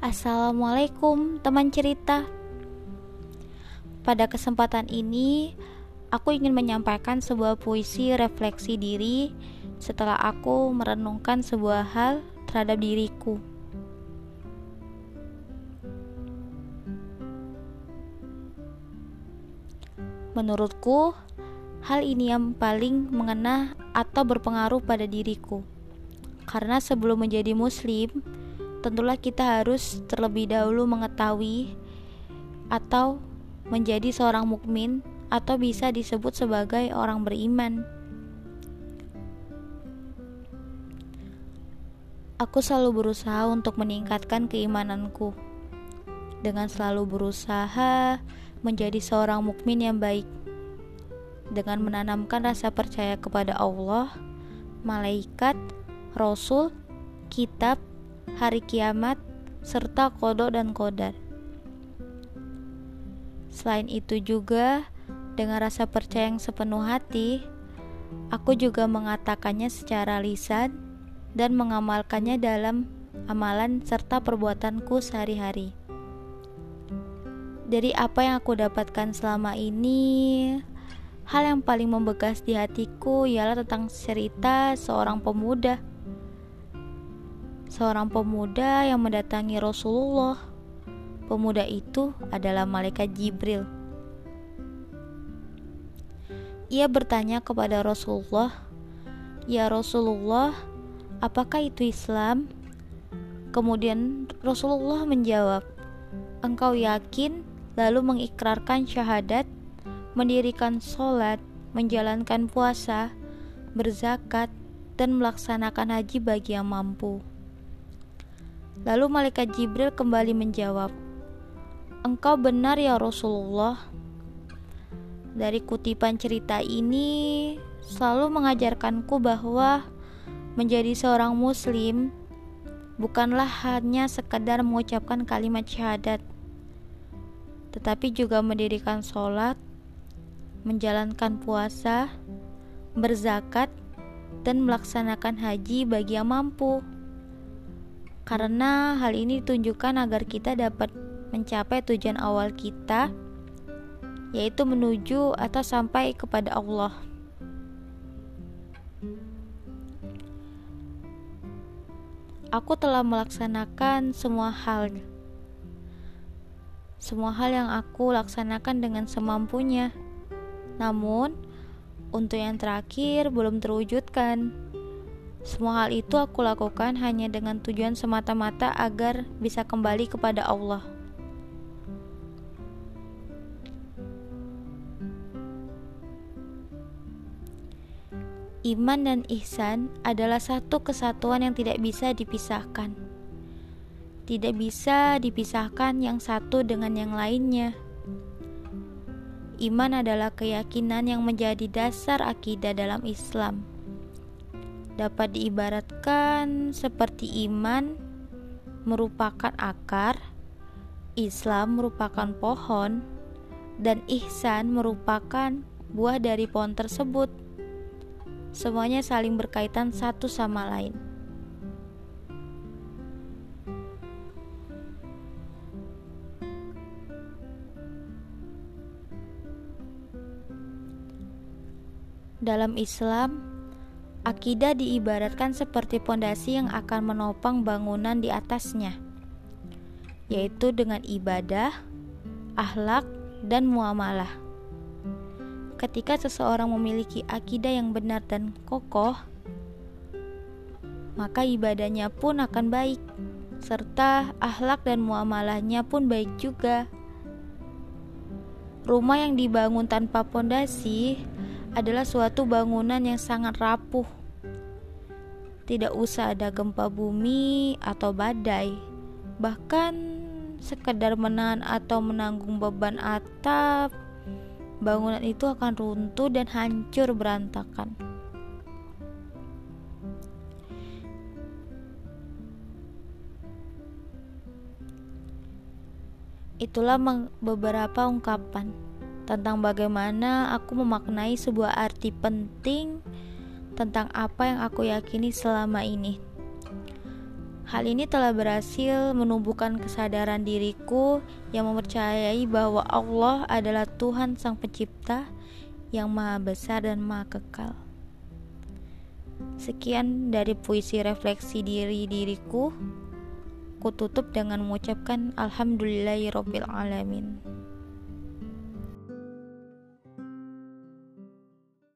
Assalamualaikum teman cerita Pada kesempatan ini Aku ingin menyampaikan sebuah puisi refleksi diri Setelah aku merenungkan sebuah hal terhadap diriku Menurutku, hal ini yang paling mengena atau berpengaruh pada diriku. Karena sebelum menjadi muslim, tentulah kita harus terlebih dahulu mengetahui atau menjadi seorang mukmin atau bisa disebut sebagai orang beriman. Aku selalu berusaha untuk meningkatkan keimananku dengan selalu berusaha menjadi seorang mukmin yang baik dengan menanamkan rasa percaya kepada Allah, malaikat, rasul, kitab, hari kiamat, serta kodok dan kodar. Selain itu juga, dengan rasa percaya yang sepenuh hati, aku juga mengatakannya secara lisan dan mengamalkannya dalam amalan serta perbuatanku sehari-hari dari apa yang aku dapatkan selama ini, hal yang paling membekas di hatiku ialah tentang cerita seorang pemuda. Seorang pemuda yang mendatangi Rasulullah. Pemuda itu adalah malaikat Jibril. Ia bertanya kepada Rasulullah, "Ya Rasulullah, apakah itu Islam?" Kemudian Rasulullah menjawab, "Engkau yakin lalu mengikrarkan syahadat, mendirikan sholat, menjalankan puasa, berzakat, dan melaksanakan haji bagi yang mampu. Lalu malaikat Jibril kembali menjawab, "Engkau benar ya Rasulullah." Dari kutipan cerita ini selalu mengajarkanku bahwa menjadi seorang muslim bukanlah hanya sekedar mengucapkan kalimat syahadat, tetapi juga mendirikan sholat, menjalankan puasa, berzakat, dan melaksanakan haji bagi yang mampu. Karena hal ini ditunjukkan agar kita dapat mencapai tujuan awal kita, yaitu menuju atau sampai kepada Allah. Aku telah melaksanakan semua hal semua hal yang aku laksanakan dengan semampunya. Namun, untuk yang terakhir belum terwujudkan. Semua hal itu aku lakukan hanya dengan tujuan semata-mata agar bisa kembali kepada Allah. Iman dan ihsan adalah satu kesatuan yang tidak bisa dipisahkan tidak bisa dipisahkan yang satu dengan yang lainnya. Iman adalah keyakinan yang menjadi dasar akidah dalam Islam. Dapat diibaratkan seperti iman merupakan akar, Islam merupakan pohon, dan ihsan merupakan buah dari pohon tersebut. Semuanya saling berkaitan satu sama lain. Dalam Islam, akidah diibaratkan seperti pondasi yang akan menopang bangunan di atasnya, yaitu dengan ibadah, akhlak, dan muamalah. Ketika seseorang memiliki akidah yang benar dan kokoh, maka ibadahnya pun akan baik, serta akhlak dan muamalahnya pun baik juga. Rumah yang dibangun tanpa pondasi adalah suatu bangunan yang sangat rapuh. Tidak usah ada gempa bumi atau badai, bahkan sekedar menahan atau menanggung beban atap, bangunan itu akan runtuh dan hancur berantakan. Itulah beberapa ungkapan tentang bagaimana aku memaknai sebuah arti penting tentang apa yang aku yakini selama ini. Hal ini telah berhasil menumbuhkan kesadaran diriku yang mempercayai bahwa Allah adalah Tuhan Sang Pencipta yang Maha Besar dan Maha Kekal. Sekian dari puisi refleksi diri diriku. Ku tutup dengan mengucapkan Alhamdulillahirobbilalamin. alamin.